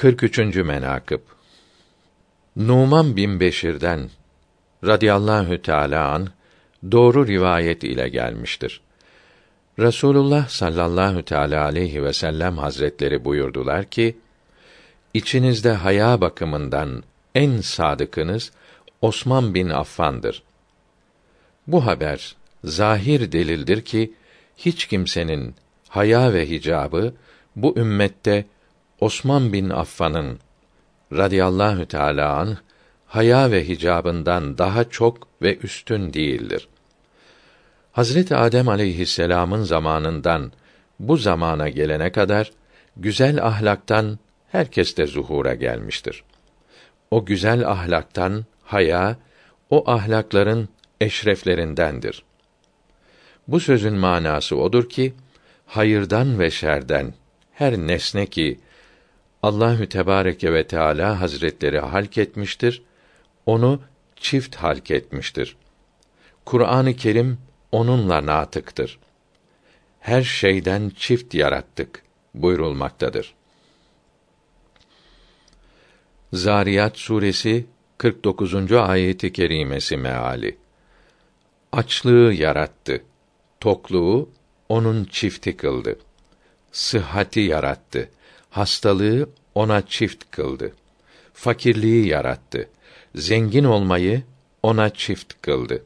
43. menakıb Numan bin Beşir'den radıyallahu teala an doğru rivayet ile gelmiştir. Resulullah sallallahu teala aleyhi ve sellem hazretleri buyurdular ki: İçinizde haya bakımından en sadıkınız Osman bin Affan'dır. Bu haber zahir delildir ki hiç kimsenin haya ve hicabı bu ümmette Osman bin Affan'ın radıyallahu teala anh haya ve hicabından daha çok ve üstün değildir. Hazreti Adem aleyhisselam'ın zamanından bu zamana gelene kadar güzel ahlaktan herkes de zuhura gelmiştir. O güzel ahlaktan haya o ahlakların eşreflerindendir. Bu sözün manası odur ki hayırdan ve şerden her nesne ki Allahü Tebareke ve Teala Hazretleri halk etmiştir, onu çift halk etmiştir. Kur'an-ı Kerim onunla natıktır. Her şeyden çift yarattık buyurulmaktadır. Zariyat suresi 49. ayeti kerimesi meali. Açlığı yarattı. Tokluğu onun çifti kıldı. Sıhhati yarattı. Hastalığı ona çift kıldı. Fakirliği yarattı. Zengin olmayı ona çift kıldı.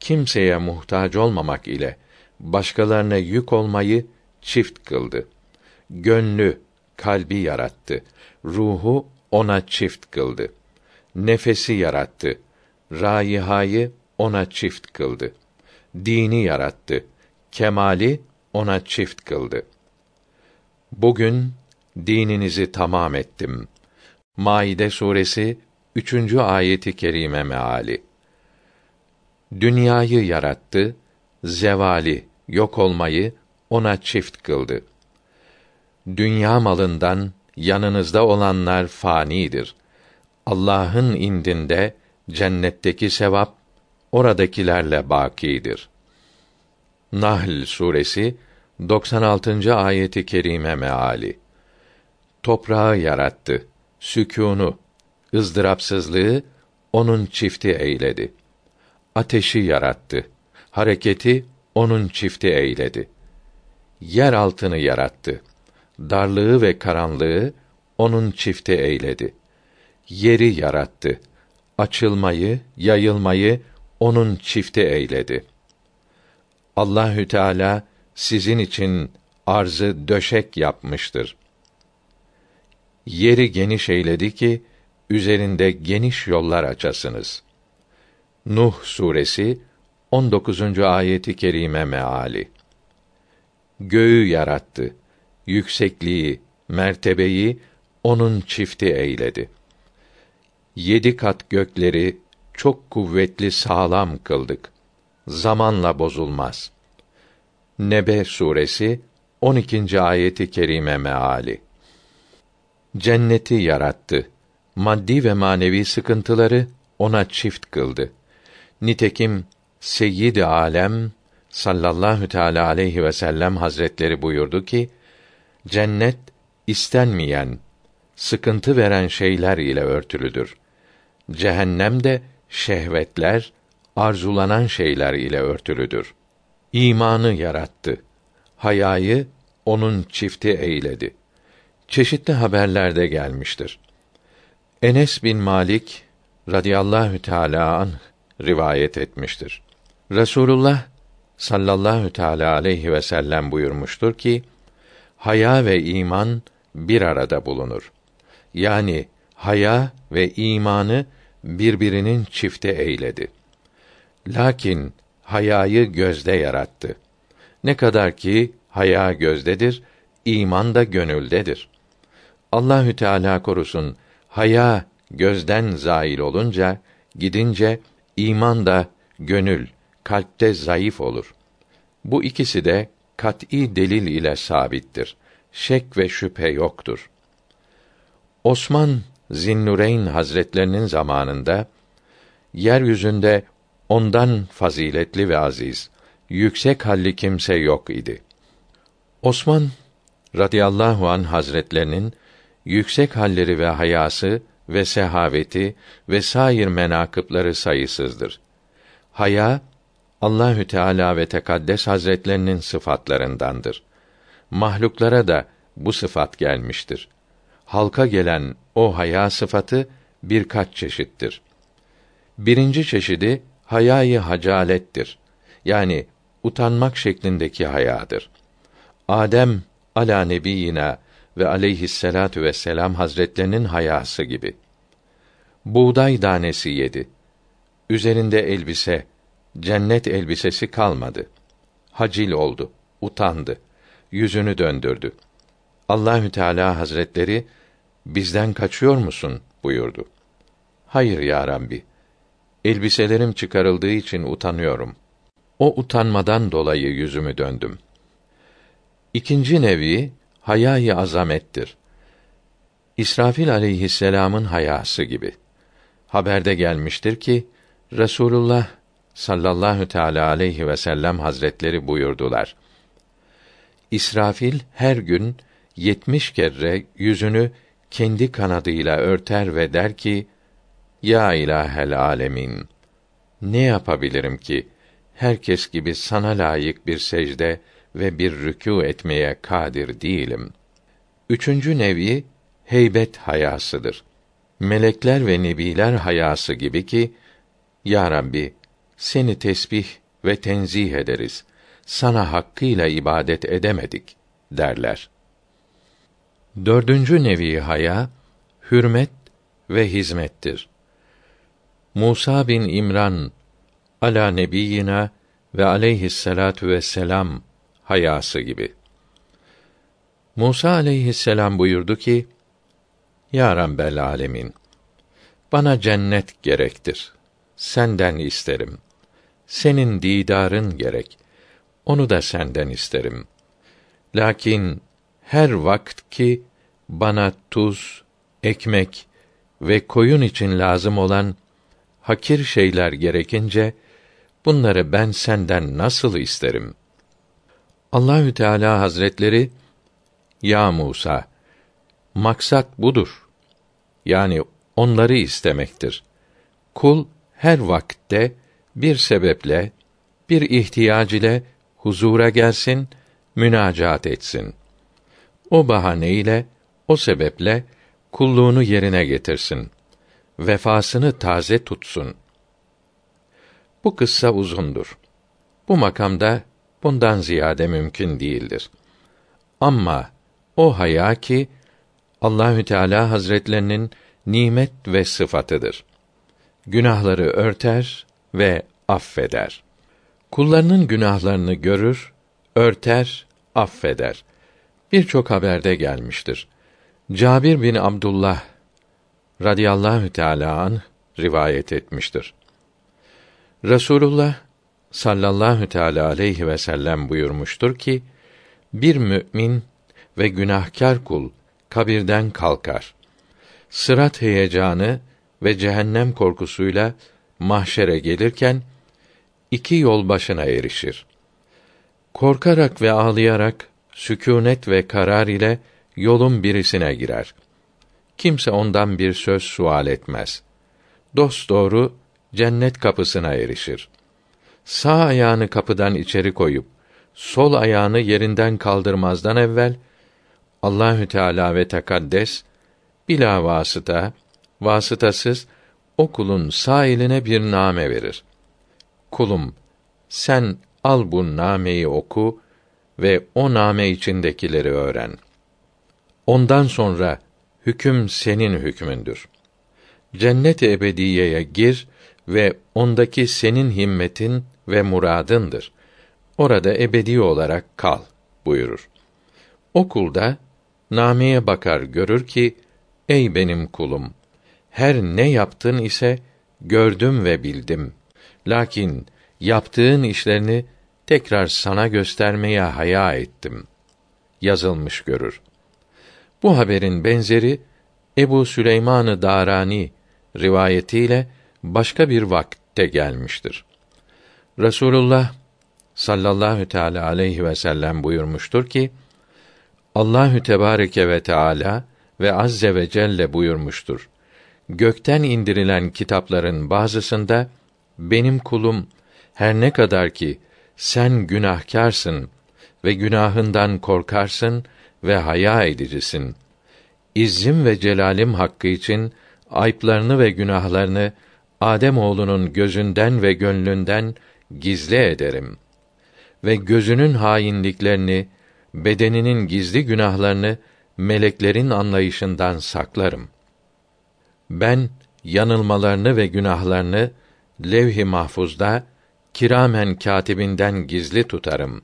Kimseye muhtaç olmamak ile başkalarına yük olmayı çift kıldı. Gönlü, kalbi yarattı. Ruhu ona çift kıldı. Nefesi yarattı. Raihayı ona çift kıldı. Dini yarattı. Kemali ona çift kıldı. Bugün dininizi tamam ettim. Maide suresi 3. ayeti kerime meali. Dünyayı yarattı, zevali, yok olmayı ona çift kıldı. Dünya malından yanınızda olanlar fanidir. Allah'ın indinde cennetteki sevap oradakilerle bakidir. Nahl suresi 96. ayeti kerime meali. Toprağı yarattı. Sükûnu, ızdırapsızlığı onun çifti eyledi. Ateşi yarattı. Hareketi onun çifti eyledi. Yer altını yarattı. Darlığı ve karanlığı onun çifti eyledi. Yeri yarattı. Açılmayı, yayılmayı onun çifti eyledi. Allahü Teala sizin için arzı döşek yapmıştır. Yeri geniş eyledi ki üzerinde geniş yollar açasınız. Nuh suresi 19. ayeti kerime meali. Göğü yarattı. Yüksekliği, mertebeyi onun çifti eyledi. Yedi kat gökleri çok kuvvetli sağlam kıldık. Zamanla bozulmaz.'' Nebe suresi 12. ayeti kerime meali. Cenneti yarattı. Maddi ve manevi sıkıntıları ona çift kıldı. Nitekim Seyyid Alem sallallahu teala aleyhi ve sellem hazretleri buyurdu ki cennet istenmeyen, sıkıntı veren şeyler ile örtülüdür. Cehennem de şehvetler, arzulanan şeyler ile örtülüdür imanı yarattı. Hayayı onun çifti eyledi. Çeşitli haberlerde gelmiştir. Enes bin Malik radıyallahu teala an rivayet etmiştir. Resulullah sallallahu teala aleyhi ve sellem buyurmuştur ki: Haya ve iman bir arada bulunur. Yani haya ve imanı birbirinin çifte eyledi. Lakin hayayı gözde yarattı. Ne kadar ki haya gözdedir, iman da gönüldedir. Allahü Teala korusun, haya gözden zail olunca, gidince iman da gönül, kalpte zayıf olur. Bu ikisi de kat'î delil ile sabittir. Şek ve şüphe yoktur. Osman Zinnureyn Hazretlerinin zamanında yeryüzünde ondan faziletli ve aziz, yüksek halli kimse yok idi. Osman radıyallahu an hazretlerinin yüksek halleri ve hayası ve sehaveti ve sair menakıpları sayısızdır. Haya Allahü Teala ve Tekaddes Hazretlerinin sıfatlarındandır. Mahluklara da bu sıfat gelmiştir. Halka gelen o haya sıfatı birkaç çeşittir. Birinci çeşidi hayayı hacalettir. Yani utanmak şeklindeki hayadır. Adem ala nebiyina ve aleyhisselatu vesselam hazretlerinin hayası gibi. Buğday tanesi yedi. Üzerinde elbise, cennet elbisesi kalmadı. Hacil oldu, utandı, yüzünü döndürdü. Allahü Teala Hazretleri bizden kaçıyor musun buyurdu. Hayır ya Rabbi. Elbiselerim çıkarıldığı için utanıyorum. O utanmadan dolayı yüzümü döndüm. İkinci nevi hayâ azamettir. İsrafil aleyhisselam'ın hayası gibi. Haberde gelmiştir ki Resulullah sallallahu teala aleyhi ve sellem hazretleri buyurdular. İsrafil her gün yetmiş kere yüzünü kendi kanadıyla örter ve der ki: Ya ilahel alemin. Ne yapabilirim ki herkes gibi sana layık bir secde ve bir rükû etmeye kadir değilim. Üçüncü nevi heybet hayasıdır. Melekler ve nebiler hayası gibi ki ya Rabbi seni tesbih ve tenzih ederiz. Sana hakkıyla ibadet edemedik derler. Dördüncü nevi haya hürmet ve hizmettir. Musa bin İmran ala nebiyina ve aleyhisselatu vesselam hayası gibi. Musa aleyhisselam buyurdu ki: Ya Rabbel alemin, bana cennet gerektir. Senden isterim. Senin didarın gerek. Onu da senden isterim. Lakin her vakt ki bana tuz, ekmek ve koyun için lazım olan hakir şeyler gerekince bunları ben senden nasıl isterim?' Allahü Teala Hazretleri Ya Musa maksat budur. Yani onları istemektir. Kul her vakitte bir sebeple bir ihtiyac ile huzura gelsin, münacat etsin. O bahaneyle, o sebeple kulluğunu yerine getirsin. Vefasını taze tutsun. Bu kıssa uzundur. Bu makamda bundan ziyade mümkün değildir. Ama o haya ki Allahü Teala Hazretlerinin nimet ve sıfatıdır. Günahları örter ve affeder. Kullarının günahlarını görür, örter, affeder. Birçok haberde gelmiştir. Cabir bin Abdullah radıyallahu teala an rivayet etmiştir. Resulullah sallallahu teala aleyhi ve sellem buyurmuştur ki bir mümin ve günahkar kul kabirden kalkar. Sırat heyecanı ve cehennem korkusuyla mahşere gelirken iki yol başına erişir. Korkarak ve ağlayarak sükûnet ve karar ile yolun birisine girer. Kimse ondan bir söz sual etmez. Dost doğru cennet kapısına erişir sağ ayağını kapıdan içeri koyup sol ayağını yerinden kaldırmazdan evvel Allahü Teala ve Tekaddes bila vasıta, vasıtasız o kulun sağ eline bir name verir. Kulum, sen al bu nameyi oku ve o name içindekileri öğren. Ondan sonra hüküm senin hükmündür. Cennet-i ebediyeye gir ve ondaki senin himmetin ve muradındır. Orada ebedi olarak kal buyurur. O kul da nameye bakar görür ki ey benim kulum her ne yaptın ise gördüm ve bildim. Lakin yaptığın işlerini tekrar sana göstermeye haya ettim. Yazılmış görür. Bu haberin benzeri Ebu Süleyman-ı Darani rivayetiyle başka bir vakitte gelmiştir. Resulullah sallallahu teala aleyhi ve sellem buyurmuştur ki Allahü Tebareke ve Teala ve azze ve celle buyurmuştur. Gökten indirilen kitapların bazısında benim kulum her ne kadar ki sen günahkarsın ve günahından korkarsın ve haya edicisin. İzzim ve celalim hakkı için ayıplarını ve günahlarını Adem oğlunun gözünden ve gönlünden gizli ederim ve gözünün hainliklerini, bedeninin gizli günahlarını meleklerin anlayışından saklarım. Ben yanılmalarını ve günahlarını levh-i mahfuzda kiramen katibinden gizli tutarım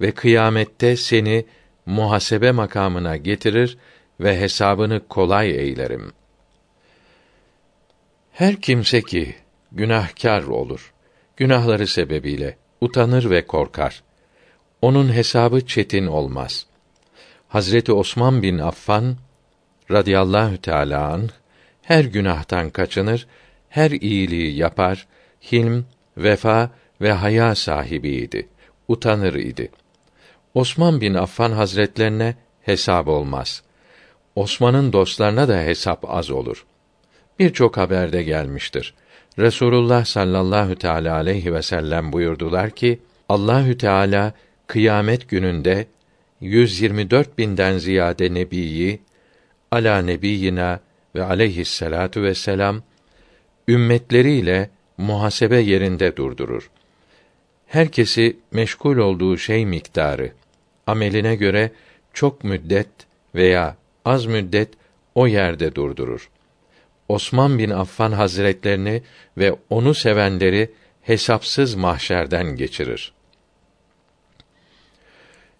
ve kıyamette seni muhasebe makamına getirir ve hesabını kolay eylerim. Her kimse ki günahkar olur, günahları sebebiyle utanır ve korkar. Onun hesabı çetin olmaz. Hazreti Osman bin Affan radıyallahu teâlâ anh, her günahtan kaçınır, her iyiliği yapar, hilm, vefa ve haya sahibiydi. Utanır idi. Osman bin Affan Hazretlerine hesap olmaz. Osman'ın dostlarına da hesap az olur. Birçok haberde gelmiştir. Resulullah sallallahu teala aleyhi ve sellem buyurdular ki Allahü Teala kıyamet gününde 124 binden ziyade nebiyi ala nebiyina ve aleyhisselatu vesselam ümmetleriyle muhasebe yerinde durdurur. Herkesi meşgul olduğu şey miktarı ameline göre çok müddet veya az müddet o yerde durdurur. Osman bin Affan Hazretlerini ve onu sevenleri hesapsız mahşerden geçirir.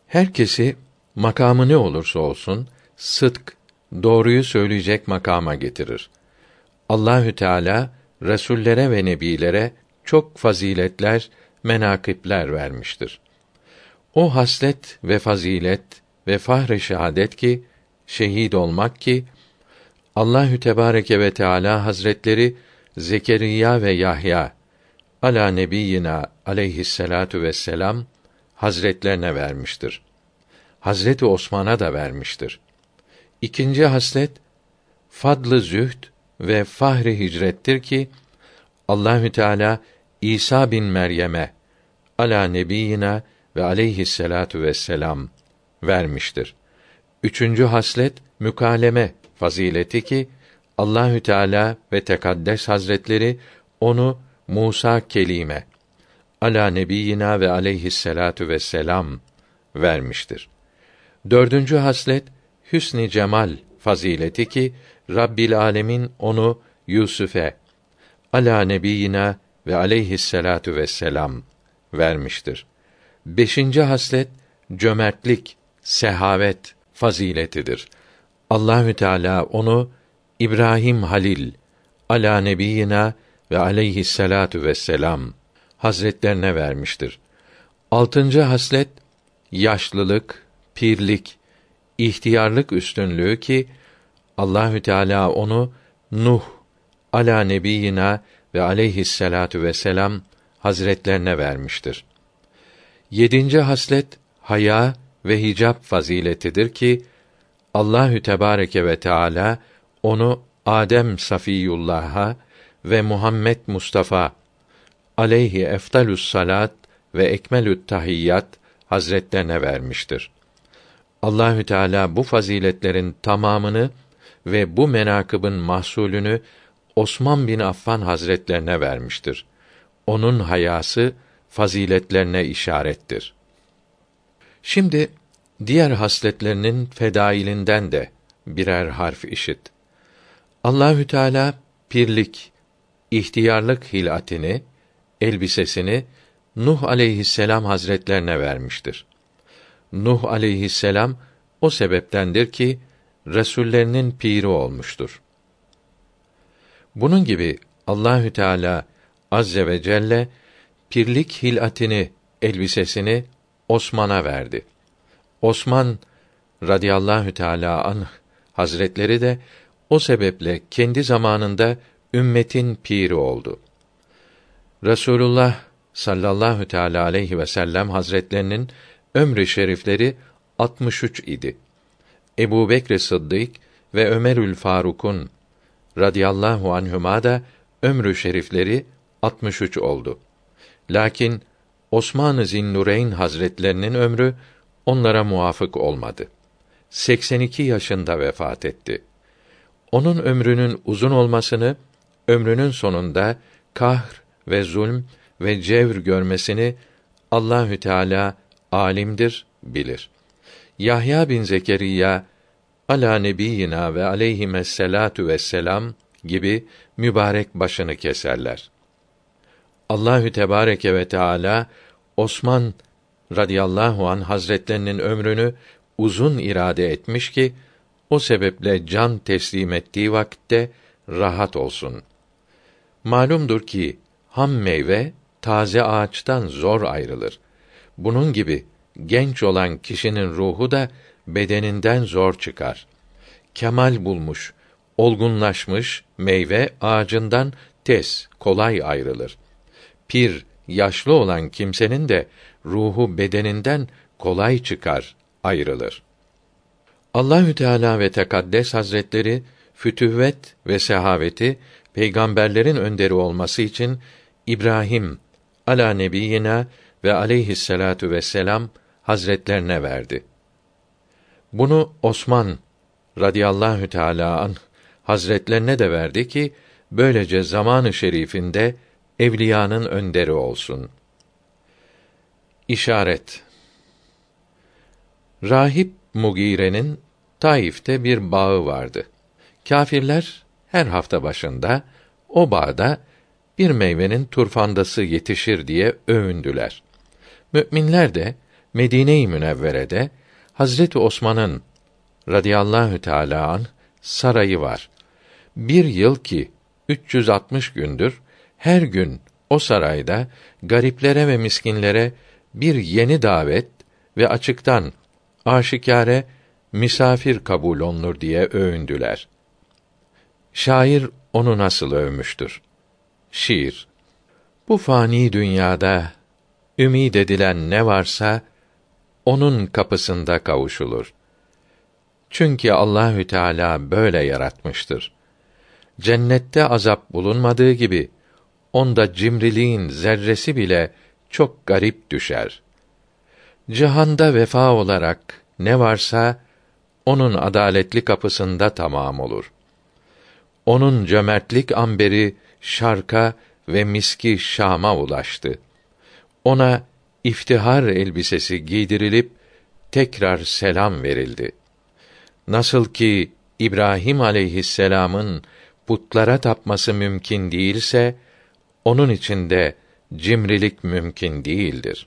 Herkesi makamı ne olursa olsun sıdk, doğruyu söyleyecek makama getirir. Allahü Teala resullere ve nebilere çok faziletler, menakipler vermiştir. O haslet ve fazilet ve fahr-ı şehadet ki şehit olmak ki Allahü Tebareke ve Teala Hazretleri Zekeriya ve Yahya ala nebiyina aleyhisselatu vesselam hazretlerine vermiştir. Hazreti Osman'a da vermiştir. İkinci haslet fadlı zühd ve fahri hicrettir ki Allahü Teala İsa bin Meryem'e ala nebiyina ve aleyhisselatu vesselam vermiştir. Üçüncü haslet mükaleme fazileti ki Allahü Teala ve Tekaddes Hazretleri onu Musa kelime ala nebiyina ve aleyhisselatu vesselam vermiştir. Dördüncü haslet hüsn cemal fazileti ki Rabbil Alemin onu Yusuf'e ala nebiyina ve aleyhisselatu vesselam vermiştir. Beşinci haslet cömertlik, sehavet faziletidir. Allahü Teala onu İbrahim Halil ala nebiyina ve aleyhisselatu vesselam hazretlerine vermiştir. Altıncı haslet yaşlılık, pirlik, ihtiyarlık üstünlüğü ki Allahü Teala onu Nuh ala nebiyina ve aleyhisselatu vesselam hazretlerine vermiştir. Yedinci haslet haya ve hicap faziletidir ki Allahü Tebareke ve Teala onu Adem Safiyullah'a ve Muhammed Mustafa aleyhi efdalus salat ve ekmelü't tahiyyat hazretlerine vermiştir. Allahü Teala bu faziletlerin tamamını ve bu menakıbın mahsulünü Osman bin Affan hazretlerine vermiştir. Onun hayası faziletlerine işarettir. Şimdi diğer hasletlerinin fedailinden de birer harf işit. Allahü Teala pirlik, ihtiyarlık hilatini, elbisesini Nuh aleyhisselam hazretlerine vermiştir. Nuh aleyhisselam o sebeptendir ki resullerinin piri olmuştur. Bunun gibi Allahü Teala azze ve celle pirlik hilatini, elbisesini Osman'a verdi. Osman radıyallahu teala anh hazretleri de o sebeple kendi zamanında ümmetin piri oldu. Resulullah sallallahu teala aleyhi ve sellem hazretlerinin ömrü şerifleri 63 idi. Ebu Bekr Sıddık ve Ömerül Faruk'un radıyallahu anhuma da ömrü şerifleri 63 oldu. Lakin Osman-ı Zinnureyn Hazretlerinin ömrü onlara muvafık olmadı. 82 yaşında vefat etti. Onun ömrünün uzun olmasını, ömrünün sonunda kahr ve zulm ve cevr görmesini Allahü Teala alimdir, bilir. Yahya bin Zekeriya ala nebiyina ve aleyhisselatu vesselam gibi mübarek başını keserler. Allahü Tebareke ve Teala Osman radıyallahu an hazretlerinin ömrünü uzun irade etmiş ki o sebeple can teslim ettiği vakitte rahat olsun. Malumdur ki ham meyve taze ağaçtan zor ayrılır. Bunun gibi genç olan kişinin ruhu da bedeninden zor çıkar. Kemal bulmuş, olgunlaşmış meyve ağacından tez, kolay ayrılır. Pir, yaşlı olan kimsenin de ruhu bedeninden kolay çıkar, ayrılır. Allahü Teala ve Tekaddes Hazretleri fütüvvet ve sehaveti peygamberlerin önderi olması için İbrahim ala nebiyina ve aleyhisselatu vesselam hazretlerine verdi. Bunu Osman radıyallahu teala an hazretlerine de verdi ki böylece zamanı şerifinde evliyanın önderi olsun. İşaret Rahip Mugire'nin Taif'te bir bağı vardı. Kâfirler her hafta başında o bağda bir meyvenin turfandası yetişir diye övündüler. Müminler de Medine-i Münevvere'de Hazreti Osman'ın radıyallahu teâlâ an sarayı var. Bir yıl ki 360 gündür her gün o sarayda gariplere ve miskinlere bir yeni davet ve açıktan aşikare misafir kabul olunur diye övündüler. Şair onu nasıl övmüştür? Şiir Bu fani dünyada ümid edilen ne varsa onun kapısında kavuşulur. Çünkü Allahü Teala böyle yaratmıştır. Cennette azap bulunmadığı gibi onda cimriliğin zerresi bile çok garip düşer. Cihanda vefa olarak ne varsa onun adaletli kapısında tamam olur. Onun cömertlik amberi şarka ve miski Şam'a ulaştı. Ona iftihar elbisesi giydirilip tekrar selam verildi. Nasıl ki İbrahim aleyhisselam'ın putlara tapması mümkün değilse onun için de cimrilik mümkün değildir.